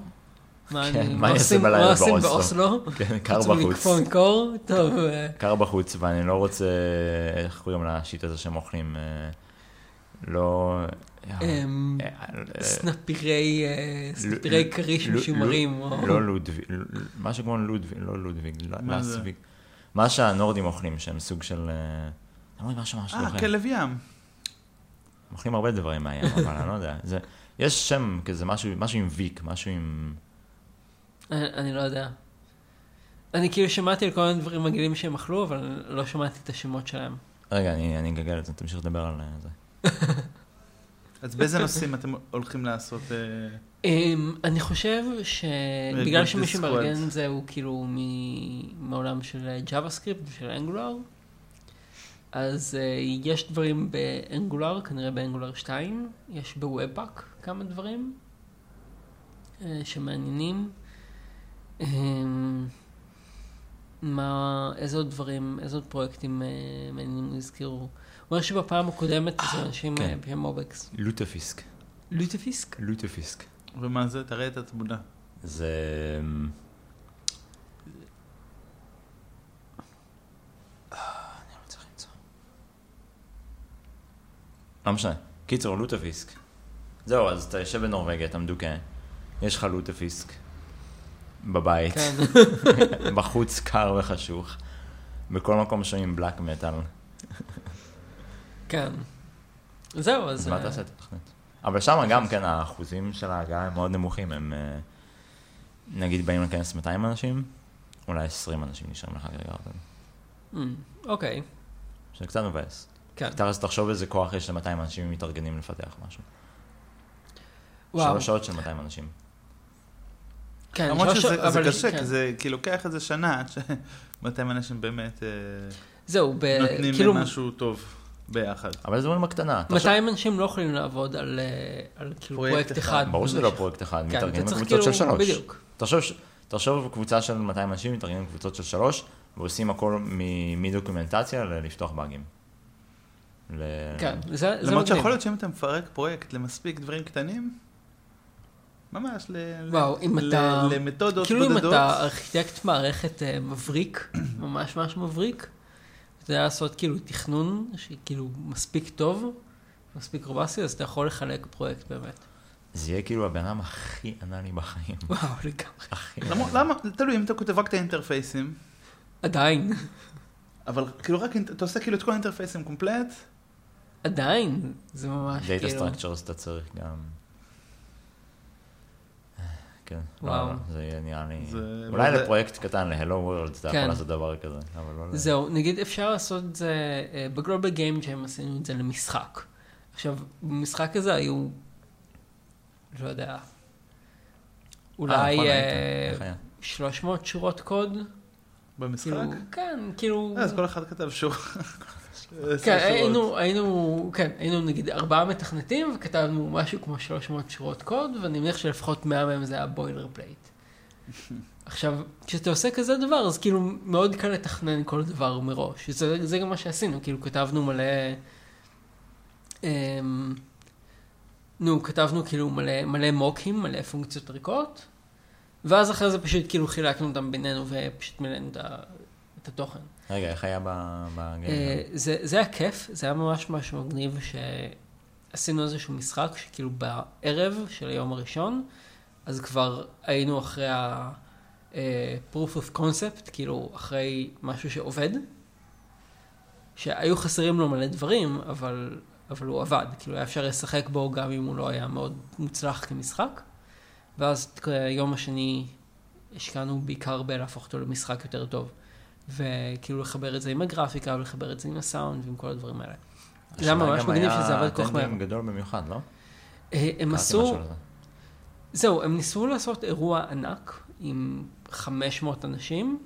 S1: מה
S2: כן,
S1: אני,
S2: מה
S1: עושים- מה עושים
S2: באוסלו? כן, קר
S1: חוץ
S2: בחוץ.
S1: מלקפוא מקור, טוב, אה,
S2: קר בחוץ, ואני לא רוצה, איך קוראים לשיט הזה שהם אוכלים? אה, לא...
S1: אמ,
S2: אה, אה,
S1: סנפירי, אה, סנפירי כריש משומרים.
S2: לא לודוויג, משהו כמו לודוויג, לא לודוויג, לא-? לסוויג. מה שהנורדים אוכלים, שהם סוג של... אה, אומרים משהו ממש לא
S3: אה. כלב ים.
S2: אוכלים הרבה דברים מהים, אבל אני לא יודע. זה- יש שם כזה משהו משהו עם ויק, משהו עם...
S1: אני אני לא יודע. אני כאילו שמעתי על כל מיני דברים מגעילים שהם אכלו, אבל לא שמעתי את השמות שלהם.
S2: רגע, אני אני אגגל את זה, תמשיך לדבר על אה, זה.
S3: אז באיזה נושאים אתם הולכים לעשות? אה,
S1: אמ, אני חושב שבגלל
S3: Good
S1: שמי. שמארגן את זה הוא כאילו מעולם של JavaScript ושל Angular, אז אה, יש דברים ב Angular, כנראה ב Angular 2, יש ב Webpack כמה דברים אה, שמעניינים. מה, איזה עוד דברים, איזה עוד פרויקטים אה, מעניינים הזכירו? הוא אומר שבפעם הקודמת זה אנשים
S2: כן.
S1: אה, בשם מובקס.
S2: לוטופיסק.
S1: לוטפיסק?
S2: לוטופיסק.
S3: ומה זה? תראה את התמונה.
S2: זה... אה, לא. לא משנה. קיצור, לוטופיסק. זהו, אז אתה יושב בנורבגיה, אתה מדוכא, יש לך לוטופיסק בבית,
S1: כן.
S2: בחוץ קר וחשוך, בכל מקום שומעים בלק מטאל,
S1: כן. זהו, אז...
S2: מה
S1: אה,
S2: תעשה את התוכנית? אבל שם גם כן האחוזים של ההגעה הם מאוד נמוכים, הם אה, נגיד באים לכנס 200 אנשים, אולי 20 אנשים נשארים לך כרגע,
S1: אמ, אוקיי,
S2: שזה קצת מבאס.
S1: כן.
S2: תכלס תחשוב איזה כוח יש ל-200 אנשים אם מתארגנים לפתח משהו.
S1: וואו.
S2: שלוש שעות של 200 אנשים.
S1: כן,
S3: למרות
S1: שלוש-
S3: שזה זה
S1: אבל-
S3: קשה,
S1: כן.
S3: כי זה כי לוקח איזה שנה עד ש-200 אנשים באמת אה,
S1: זהו, ב-
S3: נותנים
S1: כאילו,
S3: משהו טוב ביחד.
S2: אבל זה דברים בקטנה. תחשוב-
S1: 200 אנשים לא יכולים לעבוד על אה, על כאילו
S3: פרויקט
S1: פרויקט
S3: אחד.
S2: ברור שזה לא פרויקט אחד,
S1: כן,
S2: מתארגנים בקבוצות של
S1: כאילו-
S2: שלוש.
S1: בדיוק.
S2: תחשוב, תחשוב קבוצה של 200 אנשים מתארגנים בקבוצות של שלוש, ועושים הכל מ- מדוקומנטציה ללפתוח באגים. ל-
S1: כן, זה זה
S3: למרות
S1: מגניב.
S3: שיכול להיות שאם אתה מפרק פרויקט למספיק דברים קטנים, ממש, ל-
S1: וואו,
S3: ל-
S1: אם
S3: ל-
S1: אתה-
S3: למתודות
S1: כאילו אם
S3: בודדות.
S1: אתה ארכיטקט מערכת אה, מבריק, ממש ממש מבריק, אתה יודע לעשות כאילו תכנון שכאילו מספיק טוב, מספיק רובסי, אז אתה יכול לחלק פרויקט באמת.
S2: זה יהיה כאילו הבן אדם הכי אנאלי בחיים.
S1: וואו, לגמרי.
S3: למה, תלוי אם אתה כותב רק את ה interface ים,
S1: עדיין,
S3: אבל כאילו רק, אתה עושה כאילו את כל ה interface ים complete,
S1: עדיין, זה ממש
S2: data
S1: כאילו...
S2: structures אתה צריך גם... כן, לא,
S1: וואו.
S2: לא, זה יהיה נראה לי...
S3: זה-
S2: אולי
S3: וזה-
S2: לפרויקט קטן, ל hello world, אתה
S1: כן.
S2: יכול לעשות דבר כזה, אבל לא...
S1: זהו, נגיד אפשר לעשות את זה, אה, ב Global Game Jam עשינו את זה למשחק. עכשיו, במשחק הזה היו, לא יודע,
S2: אה,
S1: אולי
S2: נכון,
S1: אה,
S2: היית. איך היה?
S1: 300 שורות קוד.
S3: במשחק.
S1: כאילו, כן, כאילו...
S3: אה, אז כל אחד כתב שור.
S1: כן, היינו, היינו, כן, היינו נגיד ארבעה מתכנתים וכתבנו משהו כמו 300 שורות קוד, ואני מניח שלפחות 100 מהם זה היה boilerplate. עכשיו, כשאתה עושה כזה דבר, אז כאילו מאוד קל לתכנן כל דבר מראש. זה, זה גם מה שעשינו, כאילו כתבנו מלא... אמ, נו, כתבנו כאילו מלא, מלא מוקים, מלא פונקציות ריקות, ואז אחרי זה פשוט כאילו חילקנו אותם בינינו ופשוט מילאנו את התוכן.
S2: רגע, איך היה ב- בגיים?
S1: אה, זה, זה היה כיף, זה היה ממש ממש מגניב שעשינו איזשהו משחק שכאילו בערב של היום הראשון, אז כבר היינו אחרי ה-proof of concept, כאילו אחרי משהו שעובד, שהיו חסרים לו מלא דברים, אבל, אבל הוא עבד, כאילו היה אפשר לשחק בו גם אם הוא לא היה מאוד מוצלח כמשחק, ואז יום השני השקענו בעיקר בלהפוך אותו למשחק יותר טוב. וכאילו לחבר את זה עם הגרפיקה, ולחבר את זה עם הסאונד ועם כל הדברים האלה. זה היה ממש
S2: גם
S1: מגניב שזה עבד כל כך מהר.
S2: טנדים גדול במיוחד, לא?
S1: אה, הם עשו. זהו, הם ניסו לעשות אירוע ענק עם 500 אנשים.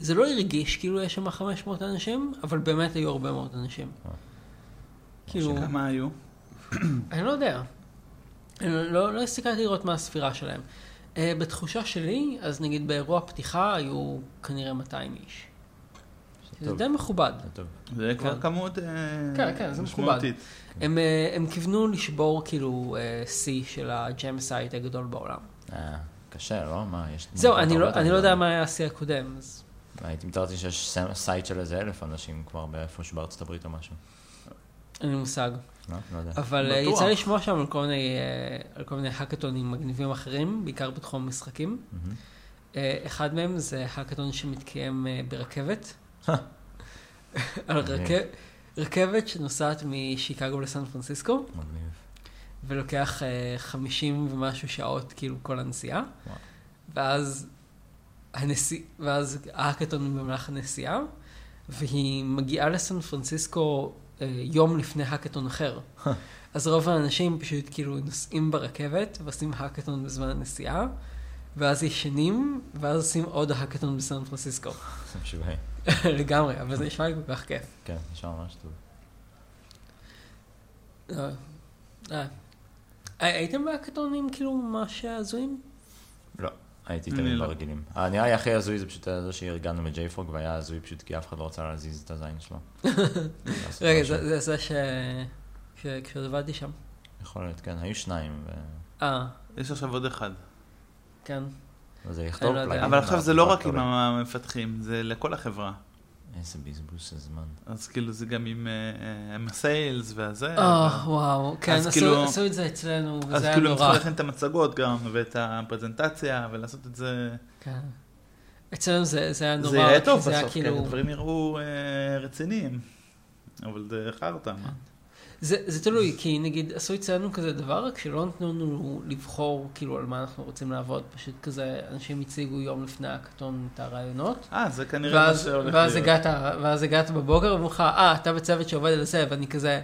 S1: זה לא הרגיש כאילו יש שם 500 אנשים, אבל באמת היו הרבה מאוד אנשים.
S2: אה.
S1: כאילו,
S3: כמה היו?
S1: אני לא יודע. אני לא, לא הסתכלתי לראות מה הספירה שלהם. Uh, בתחושה שלי, אז נגיד באירוע פתיחה היו כנראה 200 איש. זה. די מכובד.
S2: זה טוב.
S3: זה כבר
S1: כן.
S3: כמות אה,
S1: כן, כן, זה מכובד.
S3: משמעותית.
S1: הם, אה, הם כיוונו לשבור כאילו אה, שיא של ה jam site הגדול בעולם.
S2: אה, קשה, לא? מה, יש...
S1: זהו, אני לא, לא יודע. מה היה השיא הקודם, אז...
S2: הייתי מתארתי שיש site של איזה אלף אנשים כבר באיפשהו בארצות הברית או משהו.
S1: אין לי מושג.
S2: לא? לא יודע.
S1: אבל אה,
S3: בטוח.
S1: יצא לשמוע שם על כל מיני, אה, על כל מיני האקתונים מגניבים אחרים, בעיקר בתחום המשחקים.
S2: מהמם.
S1: אה, אחד מהם זה האקתון שמתקיים ברכבת. על. רכב- רכבת שנוסעת משיקגו לסן פרנסיסקו,
S2: מגניב.
S1: ולוקח אה, 50 ומשהו שעות, כאילו, כל הנסיעה.
S2: וואו.
S1: ואז, הנסיע, ואז האקתון במהלך הנסיעה, והיא מגיעה לסן פרנסיסקו יום לפני האקתון אחר. אז רוב האנשים פשוט כאילו נוסעים ברכבת ועושים האקתון בזמן הנסיעה, ואז ישנים, ואז עושים עוד האקתון בסן פרנסיסקו.
S2: זה משוגע.
S1: לגמרי, אבל זה נשמע לי כל כך כיף.
S2: כן, נשמע ממש טוב.
S1: אה, אה. הייתם בהאקתונים כאילו ממש הזויים?
S2: הייתי תמיד
S3: לא.
S2: ברגילים. אה, נראה לי הכי הזוי זה פשוט זה שארגנו מג'ייפרוג והיה הזוי פשוט כי אף אחד לא רצה להזיז את הזין שלו.
S1: רגע. זה זה זה ש... ש- כשעבדתי שם.
S2: יכול להיות, כן, היו שניים. ו-
S1: אה,
S3: יש עכשיו עוד אחד.
S1: כן. לא
S3: אבל עכשיו זה לא רק עם. המפתחים, זה לכל החברה.
S2: איזה בזבוז של זמן.
S3: אז כאילו זה גם עם, אה, אה, עם הסיילס והזה.
S1: אה, וואו, כן,
S3: אז
S1: עשו-
S3: כאילו-
S1: עשו את זה אצלנו,
S3: אז
S1: וזה היה
S3: כאילו הם צריכים
S1: נורא.
S3: להכין את המצגות גם, ואת הפרזנטציה, ולעשות את זה.
S1: כן. אצלנו זה זה היה נורא,
S3: זה יהיה טוב בסוף, כי
S1: כאילו...
S3: הדברים יראו אה, רציניים. אבל זה חרטא, מה?
S1: זה, זה תלוי, כי נגיד עשו אצלנו כזה דבר, רק שלא נתנו לנו לבחור כאילו על מה אנחנו רוצים לעבוד, פשוט כזה אנשים הציגו יום לפני הקטון את הרעיונות,
S3: אה, זה כנראה מה
S1: ואז,
S3: שהולך
S1: ואז,
S3: להיות.
S1: הגעת, ואז הגעת בבוקר ואומרים לך, אה, אתה בצוות שעובד על זה, ואני כזה,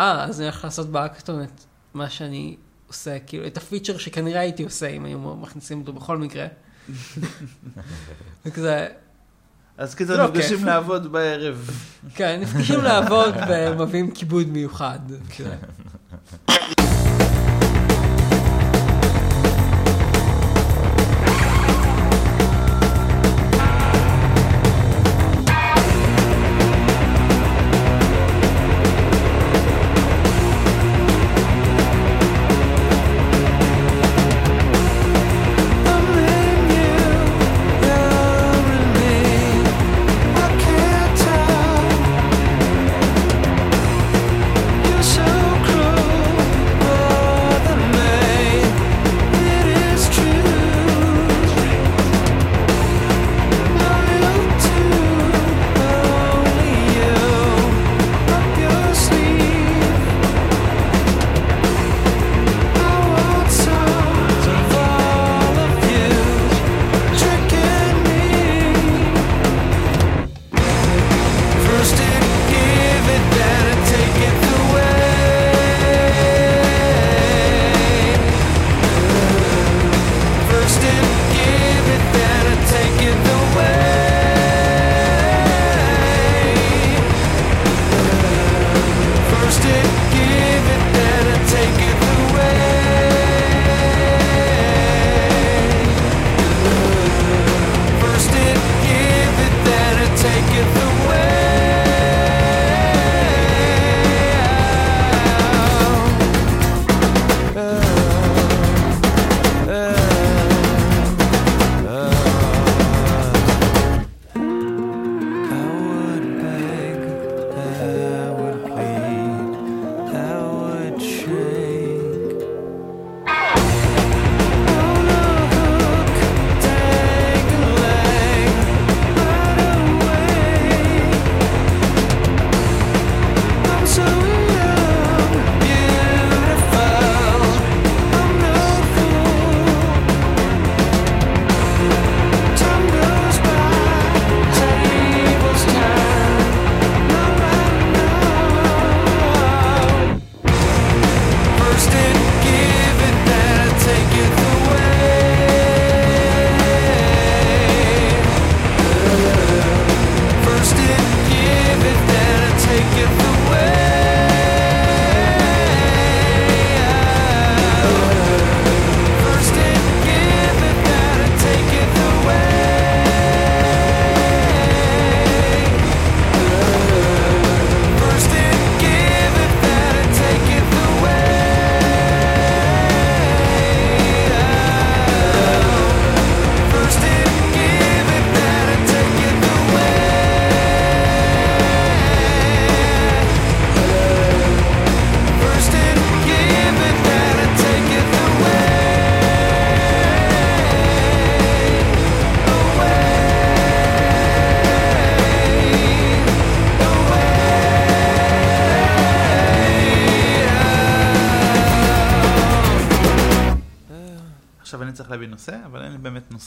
S1: אה, אז אני הולך לעשות בהאקתון את
S4: מה שאני עושה, כאילו, את הפיצ'ר שכנראה הייתי עושה אם היו מכניסים אותו בכל מקרה. וכזה,
S3: אז קיצר,
S4: לא
S3: נפגשים
S4: כיף.
S3: לעבוד בערב.
S4: כן, נפגשים לעבוד ומביאים כיבוד מיוחד.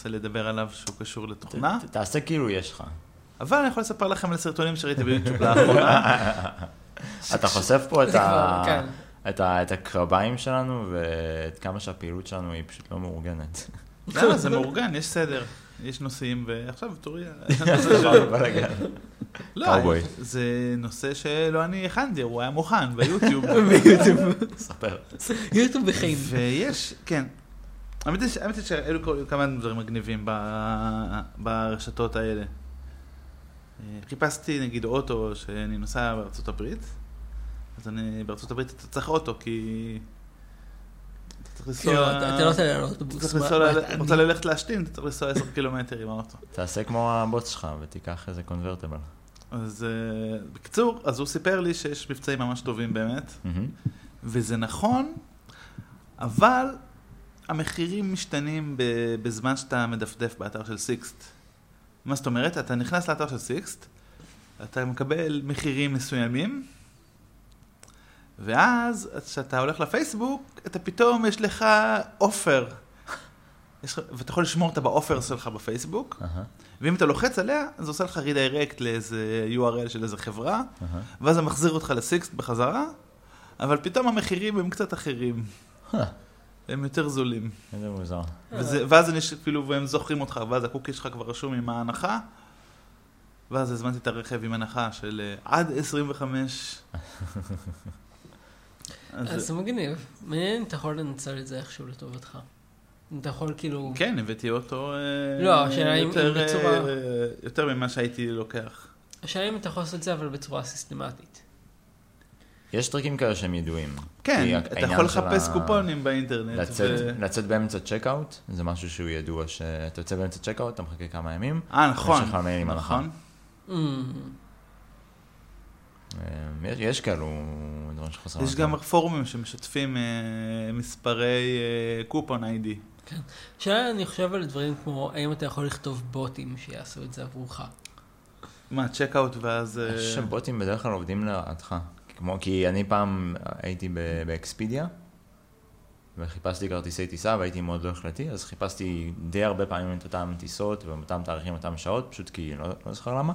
S3: נושא לדבר עליו שהוא קשור לתוכנה.
S2: ת- תעשה כאילו יש לך.
S3: אבל אני יכול לספר לכם על סרטונים שראיתי ביוטיוב לאחרונה.
S2: אתה חושף פה את ה-
S4: כבר, כן.
S2: את ה- את הקרביים שלנו ואת כמה שהפעילות שלנו היא פשוט לא מאורגנת.
S3: למה? זה מאורגן, יש סדר. יש נושאים, ועכשיו תורי...
S2: בלאגן.
S3: לא. זה נושא שלא אני הכנתי, הוא היה מוכן ביוטיוב.
S2: ספר.
S4: יוטיוב בחיים.
S3: ויש, כן. האמת היא שהיו כל- כמה דברים מגניבים ברשתות האלה. אה, חיפשתי נגיד אוטו שאני נוסע בארצות הברית, אז אני בארצות הברית אתה צריך אוטו כי... אתה צריך לנסוע...
S4: אתה לא
S3: רוצה ללכת להשתין, אתה צריך לנסוע 10 קילומטר עם האוטו.
S2: תעשה כמו הבוס שלך ותיקח איזה קונברטבל.
S3: אז אה, בקיצור, אז הוא סיפר לי שיש מבצעים ממש טובים באמת. וזה נכון, אבל המחירים משתנים בזמן שאתה מדפדף באתר של סיקסט. מה זאת אומרת? אתה נכנס לאתר של סיקסט, אתה מקבל מחירים מסוימים, ואז כשאתה הולך לפייסבוק, אתה פתאום יש לך offer. יש ואתה יכול לשמור אותה ב offer שלך בפייסבוק,
S2: אהה,
S3: ואם אתה לוחץ עליה, אז זה עושה לך redirect לאיזה URL של איזה חברה,
S2: אהה.
S3: ואז זה מחזיר אותך לסיקסט בחזרה, אבל פתאום המחירים הם קצת אחרים.
S2: אה.
S3: הם יותר זולים.
S2: איזה מוזר.
S3: וזה, ואז אני כאילו, והם זוכרים אותך, ואז הקוקי שלך כבר רשום עם ההנחה, ואז הזמנתי את הרכב עם הנחה של אה, עד 25. אז,
S1: אז זה מגניב. מעניין אם אתה יכול לנצל את זה איכשהו לטובתך. אם אתה יכול כאילו...
S3: כן, הבאתי אוטו אה,
S1: לא, השאלה אם- בצורה-
S3: אה, יותר ממה שהייתי לוקח.
S1: השאלה אם אתה יכול לעשות את זה אבל בצורה סיסטמטית.
S2: יש טריקים כאלה שהם ידועים.
S3: כן, אתה יכול לחפש
S2: ה-
S3: קופונים באינטרנט.
S2: לצאת,
S3: ו-
S2: לצאת באמצע checkout, זה משהו שהוא ידוע שאתה יוצא באמצע checkout, אתה מחכה כמה ימים,
S3: אה, נכון.
S2: יש לך מייל עם הנחה.
S3: נכון.
S1: Mm.
S2: אה, יש, יש כאלו דברים שחסר.
S3: יש גם פורומים שמשתפים אה, מספרי אה, קופון ID.
S1: השאלה, אני חושב על דברים כמו, האם אתה יכול לכתוב בוטים שיעשו את זה עבורך?
S3: מה, checkout ואז... אה,
S2: אני חושב שבוטים בדרך כלל עובדים לרעתך. כמו, כי אני פעם הייתי באקספידיה, וחיפשתי כרטיסי טיסה והייתי מאוד לא החלטי, אז חיפשתי די הרבה פעמים את אותם טיסות ובאותם תאריכים, אותם שעות, פשוט כי לא, לא זוכר למה.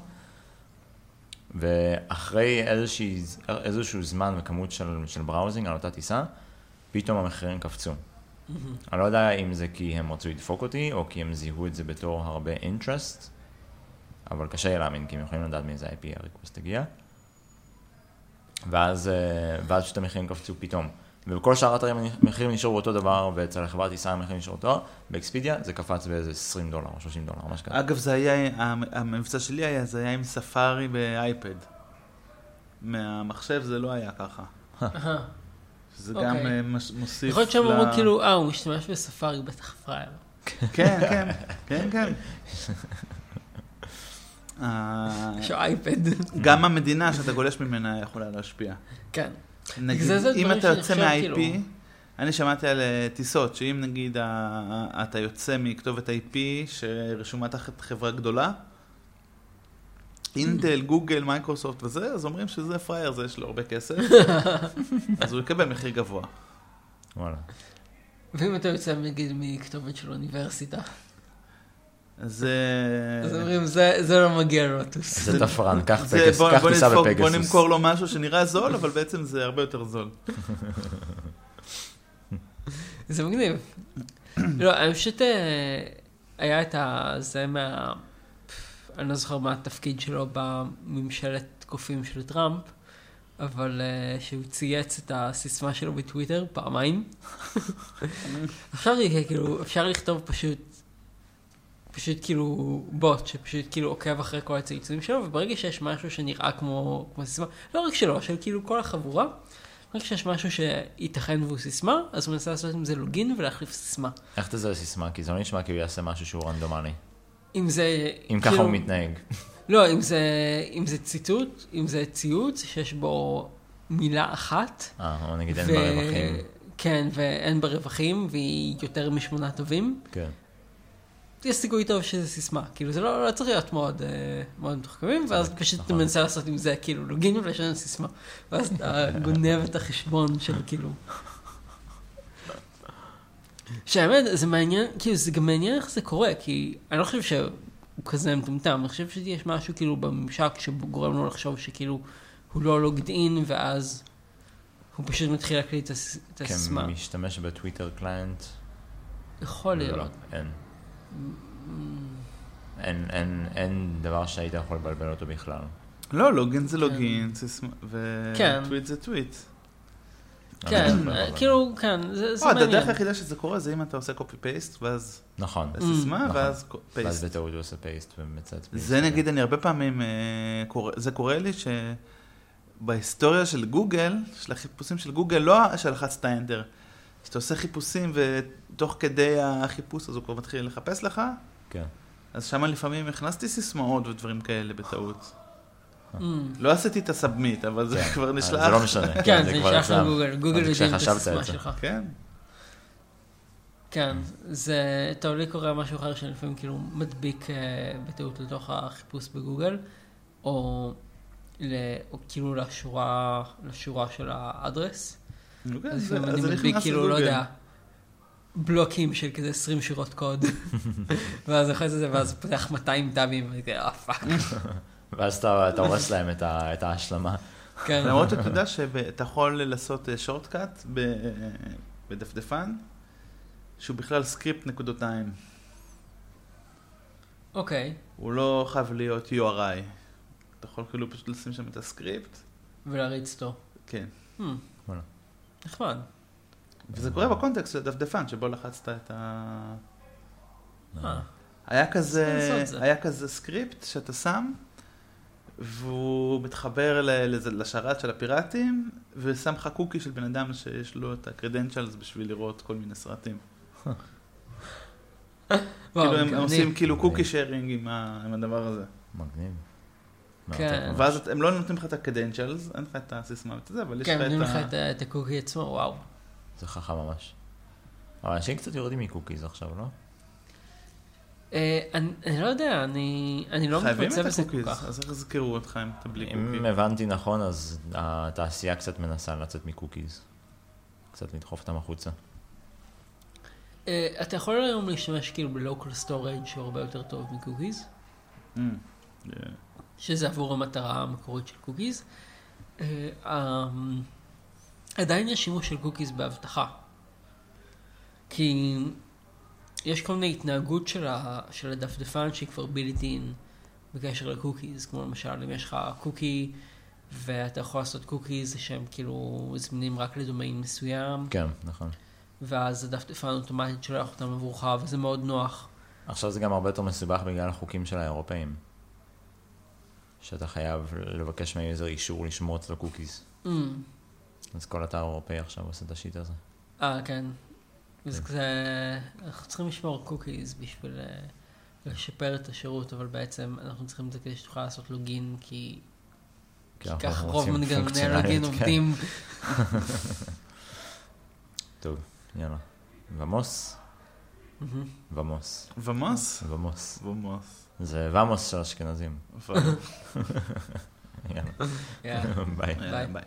S2: ואחרי איזושהי, איזשהו זמן וכמות של, של browsing על אותה טיסה, פתאום המחירים קפצו. אני לא יודע אם זה כי הם רצו לדפוק אותי, או כי הם זיהו את זה בתור הרבה אינטרסט, אבל קשה להאמין, כי הם יכולים לדעת מאיזה IP הריקווסט הגיע. ואז, אה, ואז פשוט המחירים קפצו פתאום. ובכל שאר האתרים המחירים נשארו אותו דבר, ואצל החברת טיסה המחירים נשארו אותו באקספידיה זה קפץ באיזה 20 דולר או 30 דולר, ממש ככה.
S3: אגב, זה היה, המ- המבצע שלי היה, זה היה עם ספארי באייפד. מהמחשב זה לא היה ככה. שזה
S1: אוקיי.
S3: גם אה, מש- מוסיף
S1: יכול להיות שהם אמרו
S3: ל-
S1: כאילו, אה, הוא משתמש בספארי, בטח פראייר.
S3: כן, כן, כן, כן. אה,
S1: יש לו אייפד.
S3: גם המדינה שאתה גולש ממנה יכולה להשפיע.
S1: כן.
S3: נגיד,
S1: זה- זה
S3: אם
S1: דברים
S3: אתה יוצא מה-IP,
S1: כאילו-
S3: אני שמעתי על אה, טיסות, שאם נגיד אתה יוצא מכתובת IP שרשומה תחת חברה גדולה, אינטל, גוגל, מייקרוסופט וזה, אז אומרים שזה פראייר, זה יש לו הרבה כסף, אז הוא יקבל מחיר גבוה.
S2: וואלה.
S1: ואם אתה יוצא נגיד מכתובת של אוניברסיטה,
S3: אז... אה,
S1: אז אומרים, "זה- זה לא מגיע לו לטוס.
S2: זה תפרן, קח
S3: זה-
S2: טיסה
S3: נדפוק- בוא
S2: בפגסוס.
S3: נמכור לו משהו שנראה זול, אבל בעצם זה הרבה יותר זול.
S1: זה מגניב. לא, אני פשוט, אה, היה את ה... זה מה... אני לא זוכר מה התפקיד שלו בממשלת קופים של טראמפ, אבל אה, שהוא צייץ את הסיסמה שלו בטוויטר פעמיים. אפשר, יהיה, כאילו, אפשר לכתוב פשוט, פשוט כאילו בוט, שפשוט כאילו עוקב אחרי כל הצייצים שלו, וברגע שיש משהו שנראה כמו, כמו סיסמה, לא רק שלו, של כאילו כל החבורה, רק כשיש משהו שייתכן והוא סיסמה, אז הוא מנסה לעשות עם זה לוגין ולהחליף סיסמה.
S2: איך תזהה סיסמה? כי זה לא נשמע כאילו יעשה משהו שהוא רנדומלי.
S1: אם זה...
S2: אם ככה
S1: כאילו-
S2: הוא מתנהג.
S1: לא, אם זה, אם זה ציטוט, אם זה ציוץ שיש בו מילה אחת.
S2: אה, או נגיד אין ברווחים.
S1: כן, ואין ברווחים, והיא יותר משמונה טובים.
S2: כן.
S1: יש סיכוי טוב שזה סיסמה. כאילו, זה לא, לא צריך להיות מאוד, אה, מאוד מתוחכמים, ואז פשוט אתה
S2: נכון.
S1: מנסה לעשות עם זה, כאילו, לוגין ולשנות סיסמה. ואז אתה גונב את החשבון של כאילו... שהאמת, זה מעניין, כאילו, זה גם מעניין איך זה קורה, כי אני לא חושב שהוא כזה מטומטם, אני חושב שיש משהו כאילו בממשק שגורם לו לחשוב שכאילו הוא לא לוגד אין, ואז הוא פשוט מתחיל להקליט את את הסיסמה.
S2: כמשתמש בטוויטר קליינט,
S1: יכול
S2: לא,
S1: להיות.
S2: אין. אין, אין, אין דבר שהיית יכול לבלבל אותו בכלל.
S3: לא, לוגין זה לוגין,
S1: כן.
S3: וטוויט זה טוויט.
S1: כן,
S2: לא
S1: אה, כאילו, כן, זה
S3: או, הדרך
S1: מעניין.
S3: היחידה שזה קורה זה אם אתה עושה קופי פייסט, ואז
S2: נכון.
S3: סיסמה,
S2: נכון.
S3: ואז
S2: ואז
S3: פייסט.
S2: בטעות הוא עושה פייסט ומצאת פייסט.
S3: זה נגיד, אני הרבה פעמים, אה, זה קורה לי שבהיסטוריה של גוגל, של החיפושים של גוגל, לא שלחצת אנטר. כשאתה עושה חיפושים ותוך כדי החיפוש אז הוא כבר מתחיל לחפש לך,
S2: כן.
S3: אז שם לפעמים הכנסתי סיסמאות ודברים כאלה בטעות.
S1: Mm.
S3: לא עשיתי את הסאבמיט, אבל זה. כבר
S2: אה,
S3: נשלח.
S2: זה לא משנה.
S1: כן, זה נשלח. לגוגל, גוגל יודעים את הסיסמה. שלך.
S3: כן.
S1: כן, זה, טוב, לי קורה משהו אחר שאני לפעמים כאילו מדביק אה, בטעות לתוך החיפוש בגוגל, או, כאילו לשורה, לשורה של האדרס.
S3: אוקיי,
S1: אז
S3: זה-
S1: לפעמים
S3: אז
S1: אני מדביק כאילו, לא. יודע, בלוקים של כזה 20 שורות קוד, ואז אחרי זה, ואז פותח 200 טאבים, ואני כזה, אה fuck.
S2: ואז אתה הורס להם את ההשלמה.
S1: כן.
S3: למרות שאתה יודע שאתה יכול לעשות shortcut בדפדפן, שהוא בכלל script נקודותיים.
S1: אוקיי.
S3: הוא לא חייב להיות URI. אתה יכול כאילו פשוט לשים שם את הסקריפט.
S1: ולהריץ אותו.
S3: כן.
S1: Hmm,
S2: וואלה.
S1: נחמד.
S3: וזה קורה בקונטקסט של הדפדפן, שבו לחצת את ה...
S1: אה,
S3: היה כזה. היה כזה סקריפט שאתה שם, והוא מתחבר לשרת של הפיראטים, ושם לך קוקי של בן אדם שיש לו את ה-credentials בשביל לראות כל מיני סרטים. כאילו הם. עושים כאילו cookie sharing עם הדבר הזה.
S2: מגניב.
S1: כן.
S3: ואז הם לא נותנים לך את ה-credentials, אין לך את הסיסמה ואת זה, אבל יש
S1: כן,
S3: לך
S1: נותנים
S3: את
S1: לך
S3: ה...
S1: את ה- את הקוקי עצמו, וואו.
S2: זה חכם ממש. אבל אנשים קצת יורדים מ cookies עכשיו, לא?
S1: אה, אני לא יודע, אני אני לא מתמצא
S3: את
S1: בזה כל כך.
S3: אז איך יזכרו אותך אם אתה בלי
S2: אם
S3: קוקי?
S2: הבנתי נכון, אז התעשייה קצת מנסה לצאת מ cookies. קצת לדחוף אותם החוצה.
S1: אה, אתה יכול היום להשתמש כאילו ב local storage שהוא הרבה יותר טוב מ
S3: cookies, Mm.
S1: שזה עבור המטרה המקורית של cookies. אה, אמ, עדיין יש שימוש של cookies באבטחה. כי יש כל מיני התנהגות של, ה, של הדפדפן שהיא כבר built in בקשר ל cookies, כמו למשל אם יש לך קוקי ואתה יכול לעשות cookies שהם כאילו זמינים רק לדומיין מסוים,
S2: כן, נכון.
S1: ואז הדפדפן אוטומטית שולח אותם עבורך, וזה מאוד נוח.
S2: עכשיו זה גם הרבה יותר מסובך בגלל החוקים של האירופאים. שאתה חייב לבקש מה user אישור לשמור אצלו cookies.
S1: Mm.
S2: אז כל אתר אירופאי עכשיו עושה את ה shit הזה.
S1: אה, כן. אז כזה, אנחנו צריכים לשמור cookies בשביל אה, לשפר את השירות, אבל בעצם אנחנו צריכים את זה כדי שתוכל לעשות login, כי ככה רוב מנגנוני
S2: ה
S1: login
S2: כן.
S1: עובדים.
S2: טוב, יאללה. ומוס? ומוס.
S3: ומוס?
S2: ומוס.
S3: ומוס.
S2: זה ומוס של אשכנזים.
S3: יאללה,
S1: ביי.
S3: ביי.